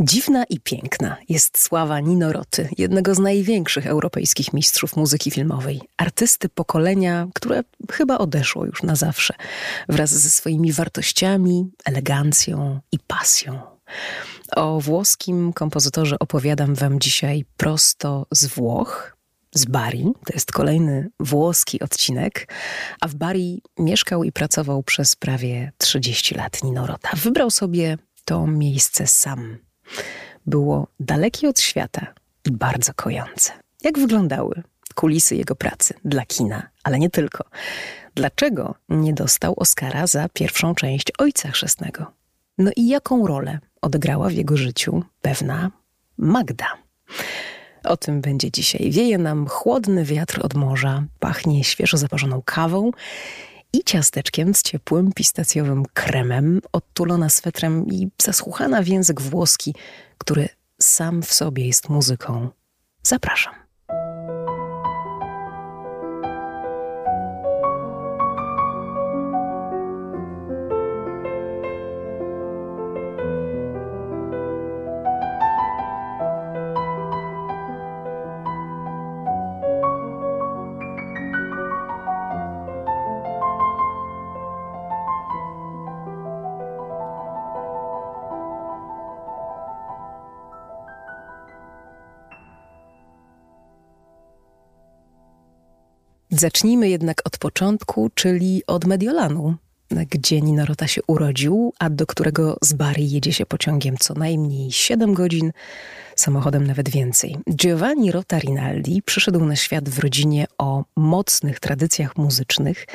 Dziwna i piękna jest sława Nino Roty, jednego z największych europejskich mistrzów muzyki filmowej, artysty pokolenia, które chyba odeszło już na zawsze, wraz ze swoimi wartościami, elegancją i pasją. O włoskim kompozytorze opowiadam Wam dzisiaj prosto z Włoch, z Bari. To jest kolejny włoski odcinek, a w Bari mieszkał i pracował przez prawie 30 lat Nino Rota. Wybrał sobie to miejsce sam było dalekie od świata i bardzo kojące. Jak wyglądały kulisy jego pracy dla kina, ale nie tylko. Dlaczego nie dostał Oscara za pierwszą część Ojca Chrzestnego? No i jaką rolę odegrała w jego życiu pewna Magda? O tym będzie dzisiaj. Wieje nam chłodny wiatr od morza, pachnie świeżo zaparzoną kawą i ciasteczkiem z ciepłym pistacjowym kremem, odtulona swetrem i zasłuchana w język włoski, który sam w sobie jest muzyką. Zapraszam. Zacznijmy jednak od początku, czyli od Mediolanu, gdzie Nino Rota się urodził, a do którego z Bari jedzie się pociągiem co najmniej 7 godzin, samochodem nawet więcej. Giovanni Rota Rinaldi przyszedł na świat w rodzinie o mocnych tradycjach muzycznych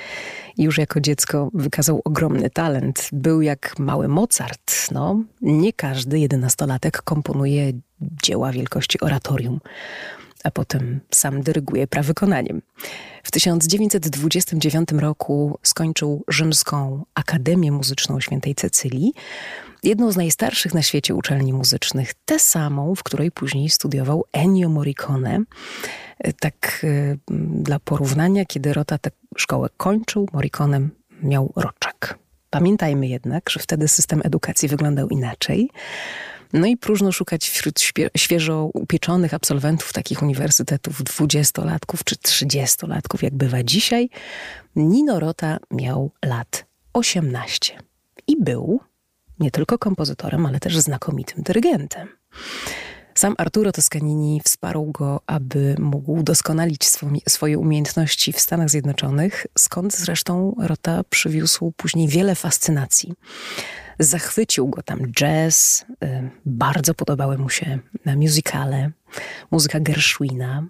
już jako dziecko wykazał ogromny talent. Był jak mały Mozart. No, nie każdy jedenastolatek komponuje dzieła wielkości oratorium a potem sam dyryguje prawykonaniem. W 1929 roku skończył Rzymską Akademię Muzyczną Świętej Cecylii, jedną z najstarszych na świecie uczelni muzycznych, tę samą, w której później studiował Ennio Morricone. Tak y, dla porównania, kiedy Rota tę szkołę kończył, Morricone miał roczek. Pamiętajmy jednak, że wtedy system edukacji wyglądał inaczej. No i próżno szukać wśród świeżo upieczonych absolwentów takich uniwersytetów dwudziestolatków czy trzydziestolatków, jak bywa dzisiaj. Nino Rota miał lat 18 i był nie tylko kompozytorem, ale też znakomitym dyrygentem. Sam Arturo Toscanini wsparł go, aby mógł doskonalić swoje umiejętności w Stanach Zjednoczonych, skąd zresztą Rota przywiózł później wiele fascynacji. Zachwycił go tam jazz, y, bardzo podobały mu się muzykale, muzyka Gershwina,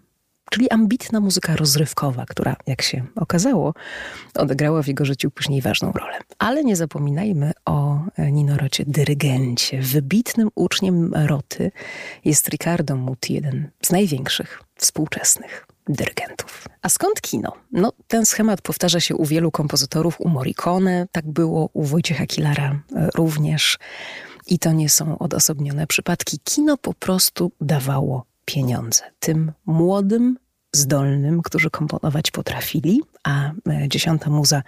czyli ambitna muzyka rozrywkowa, która, jak się okazało, odegrała w jego życiu później ważną rolę. Ale nie zapominajmy o Nino Rocie, dyrygencie. Wybitnym uczniem Roty jest Riccardo Muti, jeden z największych współczesnych dyrygentów. A skąd kino? No, ten schemat powtarza się u wielu kompozytorów, u Morricone, tak było u Wojciecha Kilara e, również. I to nie są odosobnione przypadki. Kino po prostu dawało pieniądze tym młodym, zdolnym, którzy komponować potrafili, a e, dziesiąta muza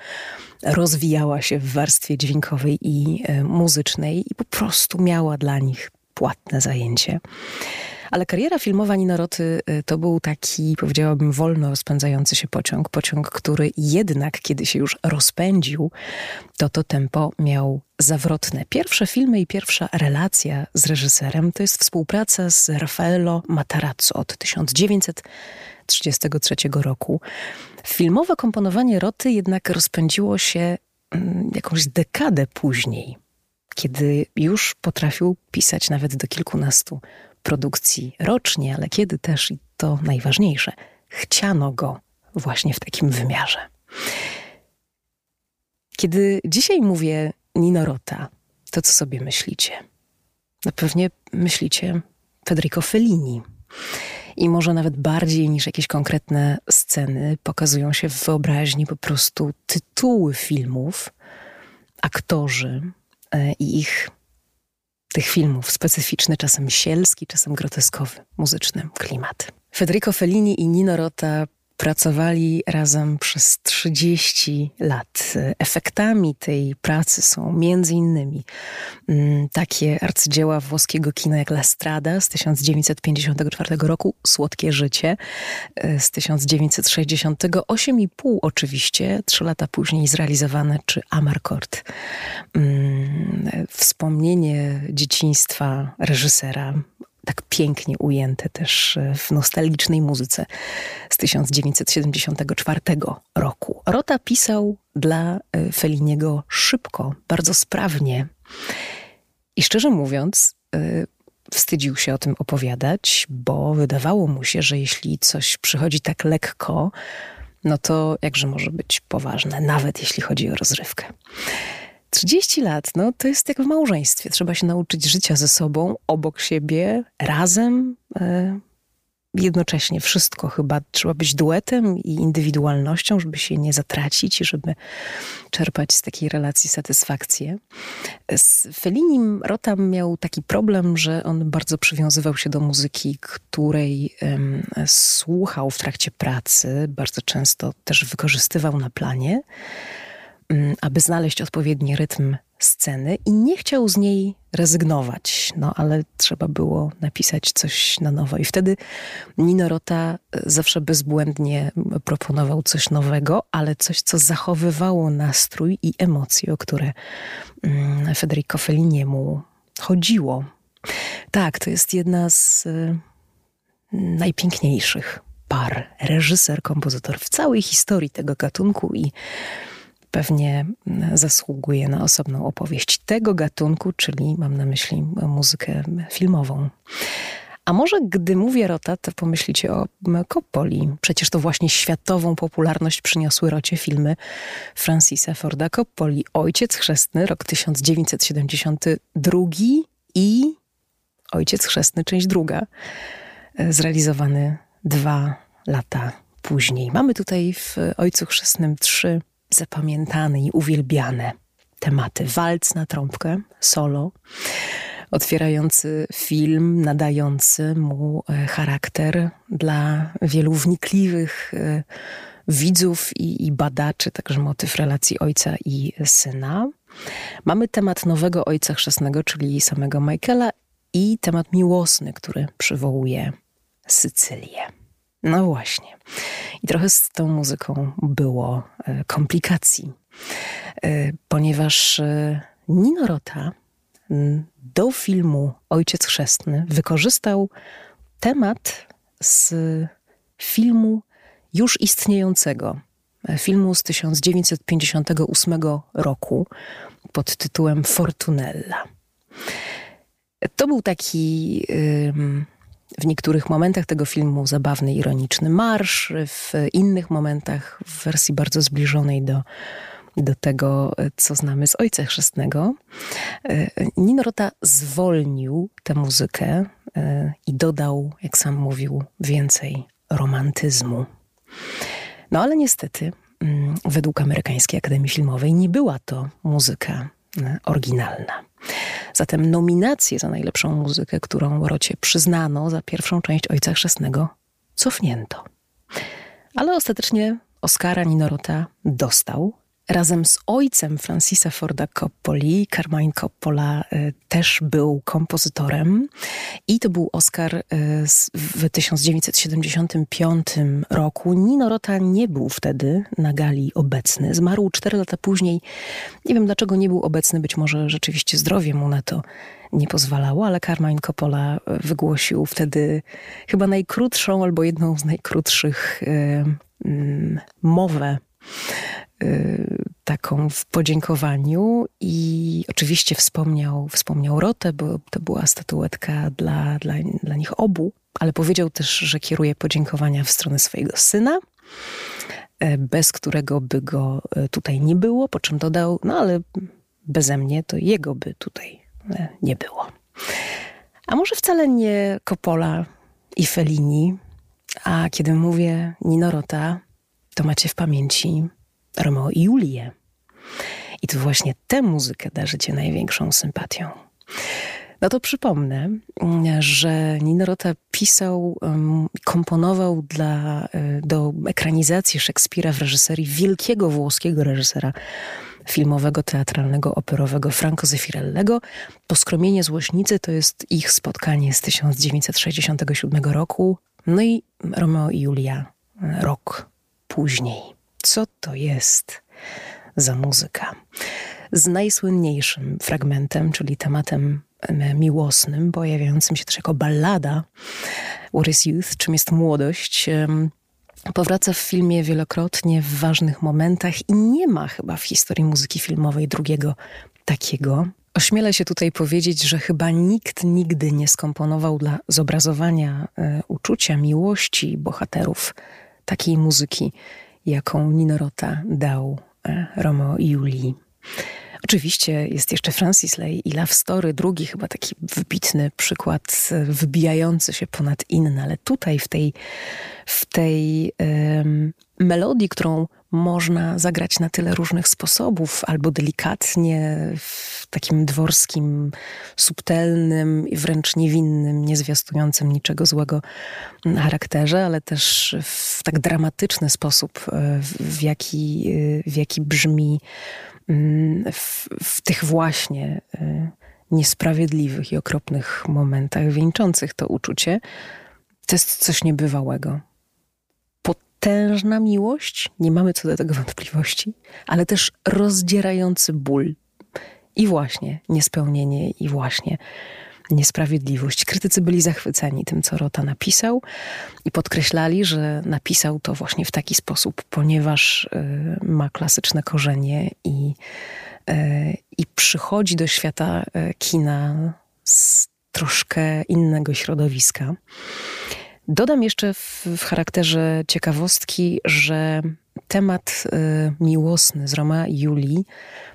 rozwijała się w warstwie dźwiękowej i e, muzycznej i po prostu miała dla nich płatne zajęcie. Ale kariera filmowa Ninoroty y, to był taki, powiedziałabym, wolno rozpędzający się pociąg. Pociąg, który jednak, kiedy się już rozpędził, to to tempo miał zawrotne. Pierwsze filmy i pierwsza relacja z reżyserem to jest współpraca z Raffaello Matarazzo od 1933 roku. Filmowe komponowanie Roty jednak rozpędziło się mm, jakąś dekadę później, kiedy już potrafił pisać nawet do kilkunastu produkcji rocznie, ale kiedy też, i to najważniejsze, chciano go właśnie w takim wymiarze. Kiedy dzisiaj mówię Nino Rota, to co sobie myślicie? No pewnie myślicie Federico Fellini. I może nawet bardziej niż jakieś konkretne sceny pokazują się w wyobraźni po prostu tytuły filmów, aktorzy e, i ich tych filmów, specyficzny, czasem sielski, czasem groteskowy, muzyczny klimat. Federico Fellini i Nino Rota pracowali razem przez 30 lat. Efektami tej pracy są między innymi mm, takie arcydzieła włoskiego kina jak La Strada z 1954 roku, Słodkie życie e, z 1960, 8,5 oczywiście, trzy lata później zrealizowane, czy Amarcord. Mm, wspomnienie dzieciństwa reżysera tak pięknie ujęte też e, w nostalgicznej muzyce z 1974 roku. Rota pisał dla e, Feliniego szybko, bardzo sprawnie. I szczerze mówiąc, e, wstydził się o tym opowiadać, bo wydawało mu się, że jeśli coś przychodzi tak lekko, no to jakże może być poważne, nawet jeśli chodzi o rozrywkę. 30 lat, no to jest jak w małżeństwie. Trzeba się nauczyć życia ze sobą, obok siebie, razem, e, jednocześnie wszystko. Chyba trzeba być duetem i indywidualnością, żeby się nie zatracić i żeby czerpać z takiej relacji satysfakcję. Z Felinim Rotam miał taki problem, że on bardzo przywiązywał się do muzyki, której um, słuchał w trakcie pracy, bardzo często też wykorzystywał na planie. Mm, aby znaleźć odpowiedni rytm sceny i nie chciał z niej rezygnować, no ale trzeba było napisać coś na nowo. I wtedy Nino Rota e, zawsze bezbłędnie proponował coś nowego, ale coś, co zachowywało nastrój i emocje, o które mm, Federico Felliniemu chodziło. Tak, to jest jedna z y, najpiękniejszych par reżyser-kompozytor w całej historii tego gatunku i pewnie mm, zasługuje na osobną opowieść tego gatunku, czyli mam na myśli muzykę filmową. A może gdy mówię Rota, to pomyślicie o Coppoli. Przecież to właśnie światową popularność przyniosły Rocie filmy Francisa Forda Coppoli. Ojciec Chrzestny, rok 1972 i Ojciec Chrzestny, część druga, e, zrealizowany dwa lata później. Mamy tutaj w Ojcu Chrzestnym trzy zapamiętane i uwielbiane tematy. Walc na trąbkę, solo, otwierający film, nadający mu e, charakter dla wielu wnikliwych e, widzów i, i badaczy, także motyw relacji ojca i syna. Mamy temat nowego ojca chrzestnego, czyli samego Michaela i temat miłosny, który przywołuje Sycylię. No właśnie. I trochę z tą muzyką było e, komplikacji, e, ponieważ e, Nino Rota do filmu Ojciec Chrzestny wykorzystał temat z filmu już istniejącego, filmu z 1958 roku pod tytułem Fortunella. To był taki w niektórych momentach tego filmu zabawny, ironiczny marsz, w innych momentach w wersji bardzo zbliżonej do, do tego, co znamy z Ojca Chrzestnego. E, Nino Rota zwolnił tę muzykę e, i dodał, jak sam mówił, więcej romantyzmu. No ale niestety, mm, według Amerykańskiej Akademii Filmowej, nie była to muzyka oryginalna. Zatem nominację za najlepszą muzykę, którą Rocie przyznano za pierwszą część Ojca Chrzestnego, cofnięto. Ale ostatecznie Oscara Ninorota dostał Razem z ojcem Francisa Forda Coppoli, Carmine Coppola e, też był kompozytorem i to był Oscar e, w 1975 roku. Nino Rota nie był wtedy na gali obecny. Zmarł cztery lata później. Nie wiem dlaczego nie był obecny, być może rzeczywiście zdrowie mu na to nie pozwalało, ale Carmine Coppola e, wygłosił wtedy chyba najkrótszą albo jedną z najkrótszych mowę Y, taką w podziękowaniu i oczywiście wspomniał, wspomniał Rotę, bo to była statuetka dla, dla, dla nich obu, ale powiedział też, że kieruje podziękowania w stronę swojego syna, e, bez którego by go e, tutaj nie było, po czym dodał, no ale beze mnie to jego by tutaj nie było. A może wcale nie Coppola i Fellini, a kiedy mówię Nino Rota, to macie w pamięci Romeo i Julię. I to właśnie tę muzykę darzycie największą sympatią. No to przypomnę, że Nino Rota pisał, komponował dla, e, do ekranizacji Szekspira w reżyserii wielkiego włoskiego reżysera filmowego, teatralnego, operowego Franco Zeffirellego. Poskromienie Złośnicy to jest ich spotkanie z 1967 roku. No i Romeo i Julia rok później. Co to jest za muzyka? Z najsłynniejszym fragmentem, czyli tematem miłosnym, pojawiającym się też jako ballada What is Youth, czym jest młodość, powraca w filmie wielokrotnie w ważnych momentach i nie ma chyba w historii muzyki filmowej drugiego takiego. Ośmielę się tutaj powiedzieć, że chyba nikt nigdy nie skomponował dla zobrazowania e, uczucia, miłości bohaterów takiej muzyki, jaką Nino Rota dał e, Romeo i Julii. Oczywiście jest jeszcze Francis Lay i Love Story, drugi chyba taki wybitny przykład, e, wybijający się ponad inne, ale tutaj w tej, w tej um, melodii, którą można zagrać na tyle różnych sposobów, albo delikatnie, w takim dworskim, subtelnym i wręcz niewinnym, niezwiastującym niczego złego charakterze, ale też w tak dramatyczny sposób, e, w jaki, e, w jaki brzmi mm, w, w tych właśnie e, niesprawiedliwych i okropnych momentach wieńczących to uczucie, to jest coś niebywałego potężna miłość, nie mamy co do tego wątpliwości, ale też rozdzierający ból. I właśnie niespełnienie, i właśnie niesprawiedliwość. Krytycy byli zachwyceni tym, co Rota napisał i podkreślali, że napisał to właśnie w taki sposób, ponieważ y, ma klasyczne korzenie i, y, i przychodzi do świata y, kina z troszkę innego środowiska. Dodam jeszcze w, w charakterze ciekawostki, że temat y, miłosny z Roma Julii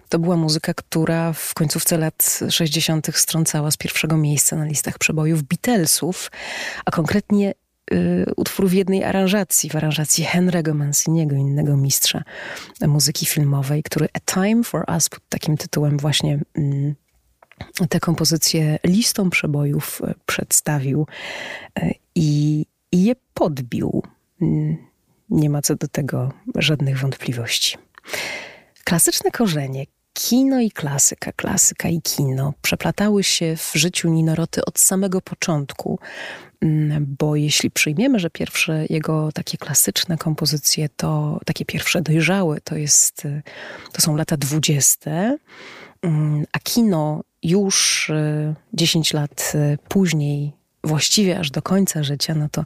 to była muzyka, która w końcówce lat 60. strącała z pierwszego miejsca na listach przebojów Beatlesów, a konkretnie y, utwór w jednej aranżacji, w aranżacji Henry'ego Manciniego, innego mistrza muzyki filmowej, który A Time for Us pod takim tytułem właśnie y, tę kompozycję listą przebojów e, przedstawił e, i, i je podbił. Mm, nie ma co do tego żadnych wątpliwości. Klasyczne korzenie, kino i klasyka, klasyka i kino przeplatały się w życiu Ninoroty od samego początku, mm, bo jeśli przyjmiemy, że pierwsze jego takie klasyczne kompozycje to takie pierwsze dojrzałe, to jest, e, to są lata dwudzieste, a kino już 10 lat później właściwie aż do końca życia, no to,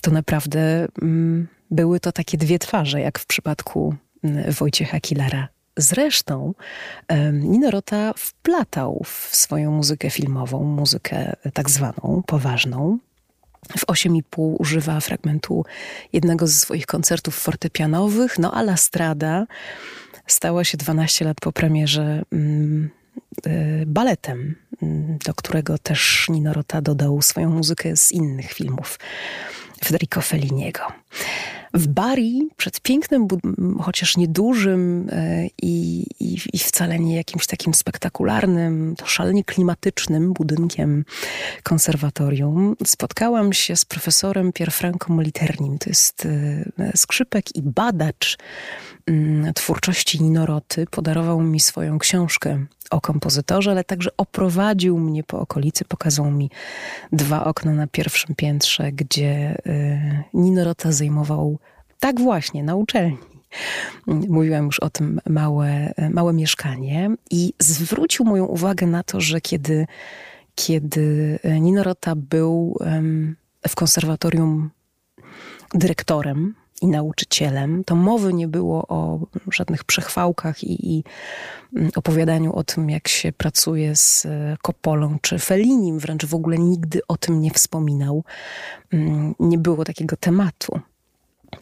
to naprawdę mm, były to takie dwie twarze, jak w przypadku mm, Wojciecha Kilara. Zresztą Nino Rota wplatał w swoją muzykę filmową, muzykę tak zwaną, poważną. W 8,5 używa fragmentu jednego ze swoich koncertów fortepianowych, no a La Strada stała się 12 lat po premierze mm, y, baletem do którego też Nino Rota dodał swoją muzykę z innych filmów Federico Felliniego. W Bari, przed pięknym, chociaż niedużym e, i, i, i, wcale nie jakimś takim spektakularnym, to szalenie klimatycznym budynkiem konserwatorium, spotkałam się z profesorem Pierfranco Moliternim. To jest e, skrzypek i badacz mm, twórczości Ninoroty. Podarował mi swoją książkę o kompozytorze, ale także oprowadził mnie po okolicy, pokazał mi dwa okna na pierwszym piętrze, gdzie y, Nino Rota zajmował tak właśnie na uczelni. Mówiłam już o tym małe, małe mieszkanie i zwrócił moją uwagę na to, że kiedy, kiedy Nino Rota był w konserwatorium dyrektorem i nauczycielem, to mowy nie było o żadnych przechwałkach i, i mm, opowiadaniu o tym, jak się pracuje z Kopolą e, czy Felinim, wręcz w ogóle nigdy o tym nie wspominał. Mm, nie było takiego tematu.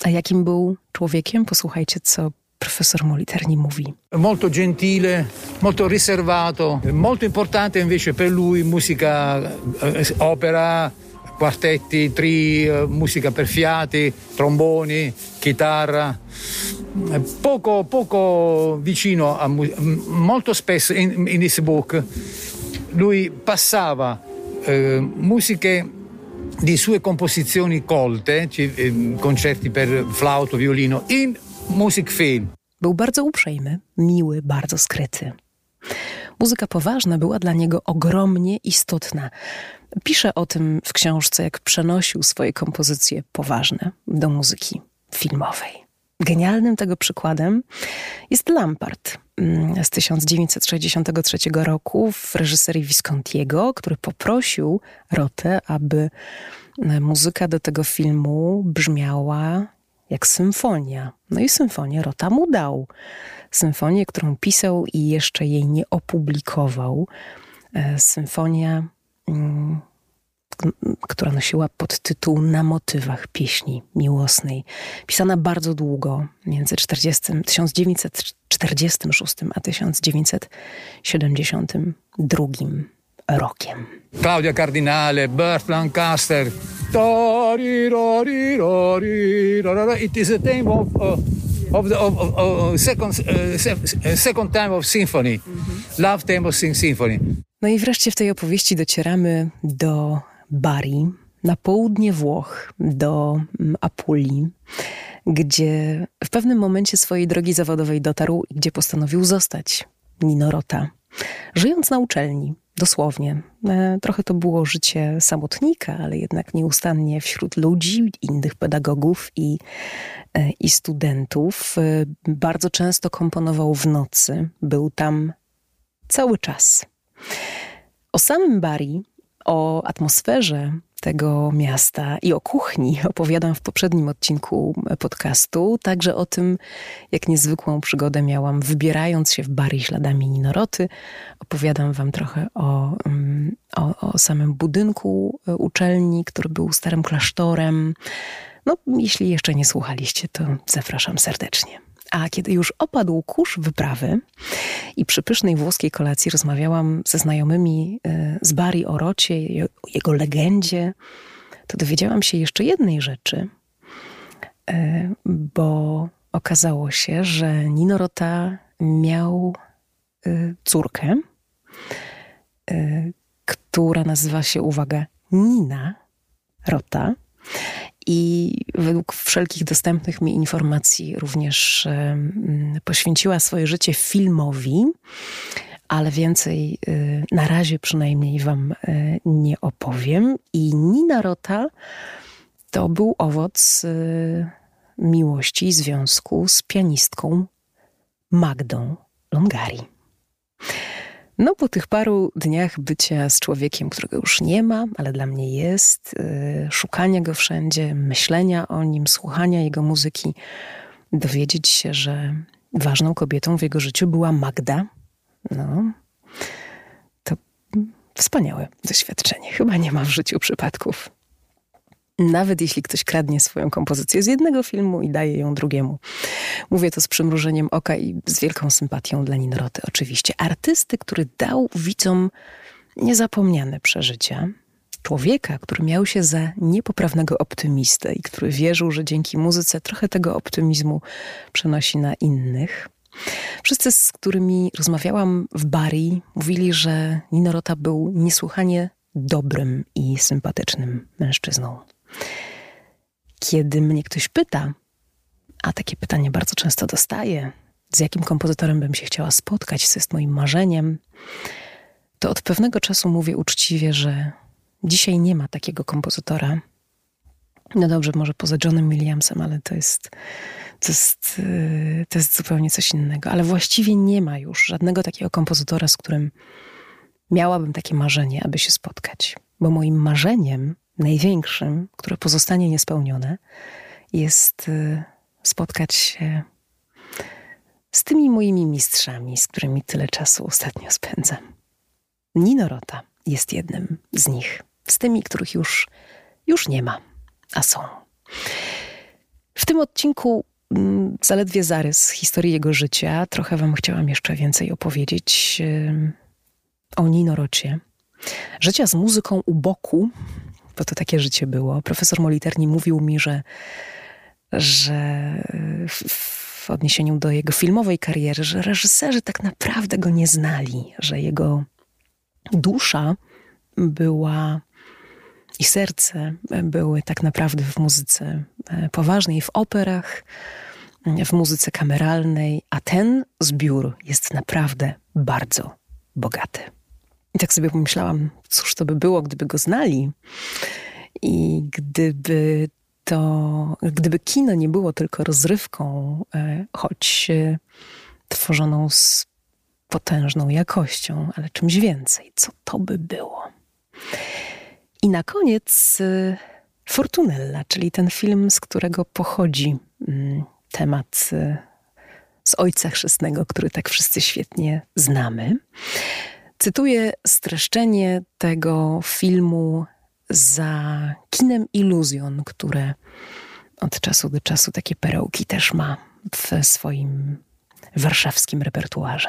A jakim był człowiekiem? Posłuchajcie, co professor Moliterni mówi. Molto gentile, molto riservato, molto importante invece per lui musica, eh, opera, quartetti, tri, eh, musica per fiati, tromboni, chitarra, poco, poco vicino a molto spesso in, in this book lui passava eh, musiche di sue composizioni colte, eh, concerti per flauto, violino, in music film. Był bardzo uprzejmy, miły, bardzo skryty. Muzyka poważna była dla niego ogromnie istotna. Pisze o tym w książce, jak przenosił swoje kompozycje poważne do muzyki filmowej. Genialnym tego przykładem jest Lampart mm, z 1963 roku w reżyserii Viscontiego, który poprosił Rotę, aby e, muzyka do tego filmu brzmiała jak symfonia. No i symfonię Rota mu dał. Symfonię, którą pisał i jeszcze jej nie opublikował. E, symfonia, mm, która nosiła podtytuł Na motywach pieśni miłosnej. Pisana bardzo długo, między 40, 1946 a 1972 rokiem. Claudia Cardinale, Burt Lancaster. It is a theme of, uh, of the of, of, of second, uh, second time of symphony. Love theme of symphony. No i wreszcie w tej opowieści docieramy do Bari, na południe Włoch, do mm, Apulii, gdzie w pewnym momencie swojej drogi zawodowej dotarł i gdzie postanowił zostać Nino Rota, żyjąc na uczelni Dosłownie. E, trochę to było życie samotnika, ale jednak nieustannie wśród ludzi, innych pedagogów i, e, i studentów. E, bardzo często komponował w nocy. Był tam cały czas. O samym Bari, o atmosferze tego miasta i o kuchni opowiadam w poprzednim odcinku podcastu, także o tym, jak niezwykłą przygodę miałam wybierając się w Bari śladami Ninoroty. Opowiadam wam trochę o, mm, o, o samym budynku e, uczelni, który był starym klasztorem. No, jeśli jeszcze nie słuchaliście, to zapraszam serdecznie. A kiedy już opadł kurz wyprawy i przy pysznej włoskiej kolacji rozmawiałam ze znajomymi e, z Bari o Rocie, o jego legendzie, to dowiedziałam się jeszcze jednej rzeczy, e, bo okazało się, że Nino Rota miał e, córkę, która nazywa się, uwaga, Nina Rota. I według wszelkich dostępnych mi informacji również poświęciła swoje życie filmowi, ale więcej y, na razie przynajmniej Wam y, nie opowiem. I Nina Rota to był owoc y, miłości związku z pianistką Magdą Longari. No, po tych paru dniach bycia z człowiekiem, którego już nie ma, ale dla mnie jest, yy, szukania go wszędzie, myślenia o nim, słuchania jego muzyki, dowiedzieć się, że ważną kobietą w jego życiu była Magda, no, to wspaniałe doświadczenie. Chyba nie ma w życiu przypadków. Nawet jeśli ktoś kradnie swoją kompozycję z jednego filmu i daje ją drugiemu. Mówię to z przymrużeniem oka i z wielką sympatią dla Ninoroty, oczywiście. Artysty, który dał widzom niezapomniane przeżycia. Człowieka, który miał się za niepoprawnego optymistę i który wierzył, że dzięki muzyce trochę tego optymizmu przenosi na innych. Wszyscy, z którymi rozmawiałam w Bari, mówili, że Ninorota był niesłychanie dobrym i sympatycznym mężczyzną. Kiedy mnie ktoś pyta, a takie pytanie bardzo często dostaję, z jakim kompozytorem bym się chciała spotkać, co jest moim marzeniem, to od pewnego czasu mówię uczciwie, że dzisiaj nie ma takiego kompozytora. No dobrze, może poza Johnem Williamsem, ale to jest, to jest, y, to jest zupełnie coś innego. Ale właściwie nie ma już żadnego takiego kompozytora, z którym miałabym takie marzenie, aby się spotkać. Bo moim marzeniem największym, które pozostanie niespełnione, jest y, spotkać się z tymi moimi mistrzami, z którymi tyle czasu ostatnio spędzam. Nino Rota jest jednym z nich, z tymi, których już, już nie ma, a są. W tym odcinku mm, zaledwie zarys historii jego życia. Trochę wam chciałam jeszcze więcej opowiedzieć y, o Nino Rocie. Życia z muzyką u boku, bo to takie życie było. Profesor Moliterni mówił mi, że, że w, odniesieniu do jego filmowej kariery, że reżyserzy tak naprawdę go nie znali, że jego dusza była i serce były tak naprawdę w muzyce e, poważnej, w operach, w muzyce kameralnej, a ten zbiór jest naprawdę bardzo bogaty. I tak sobie pomyślałam, cóż to by było, gdyby go znali i gdyby to, gdyby kino nie było tylko rozrywką, e, choć e, tworzoną z potężną jakością, ale czymś więcej. Co to by było? I na koniec e, Fortunella, czyli ten film, z którego pochodzi mm, temat z Ojca Chrzestnego, który tak wszyscy świetnie znamy. Cytuję streszczenie tego filmu za kinem iluzjon, które od czasu do czasu takie perełki też ma w swoim warszawskim repertuarze.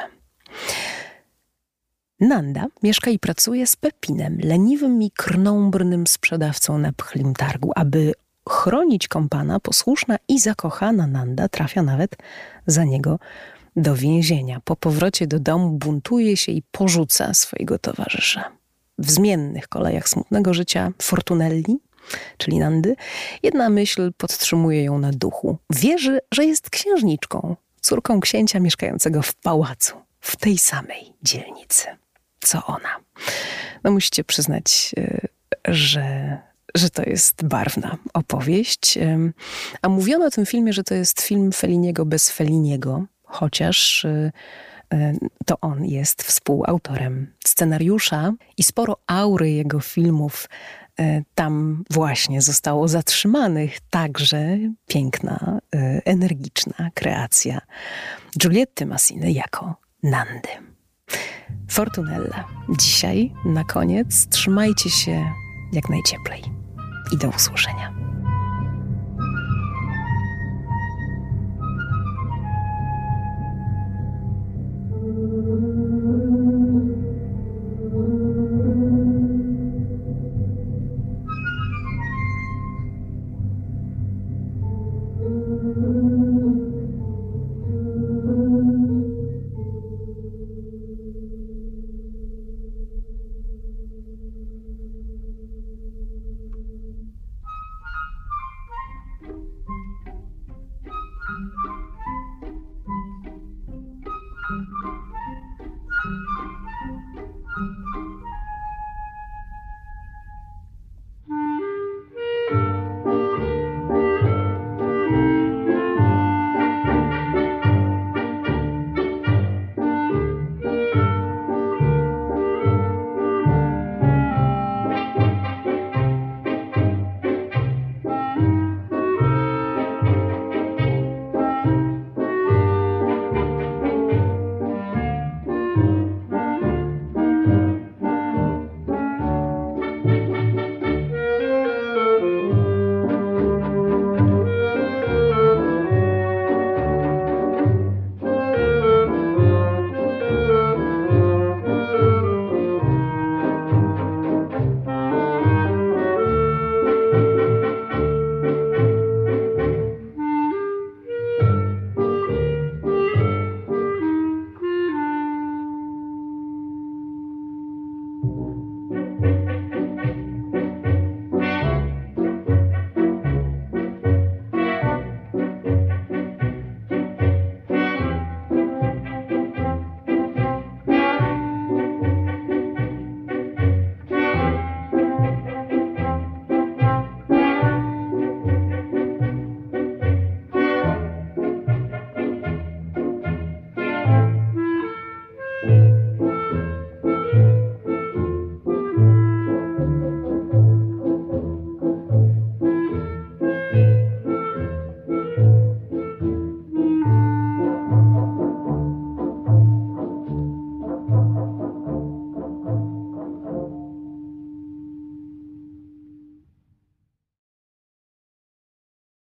Nanda mieszka i pracuje z Pepinem, leniwym i krnąbrnym sprzedawcą na pchlim targu. Aby chronić kompana, posłuszna i zakochana Nanda trafia nawet za niego do więzienia. Po powrocie do domu buntuje się i porzuca swojego towarzysza w zmiennych kolejach smutnego życia Fortunelli, czyli Nandy, jedna myśl podtrzymuje ją na duchu. Wierzy, że jest księżniczką, córką księcia mieszkającego w pałacu, w tej samej dzielnicy, co ona. No musicie przyznać, e, że, że to jest barwna opowieść. A mówiono o tym filmie, że to jest film Feliniego bez Feliniego, chociaż e, E, to on jest współautorem scenariusza i sporo aury jego filmów e, tam właśnie zostało zatrzymanych. Także piękna, energiczna kreacja Giulietty Massiny jako Nandy. Fortunella. Dzisiaj na koniec trzymajcie się jak najcieplej i do usłyszenia.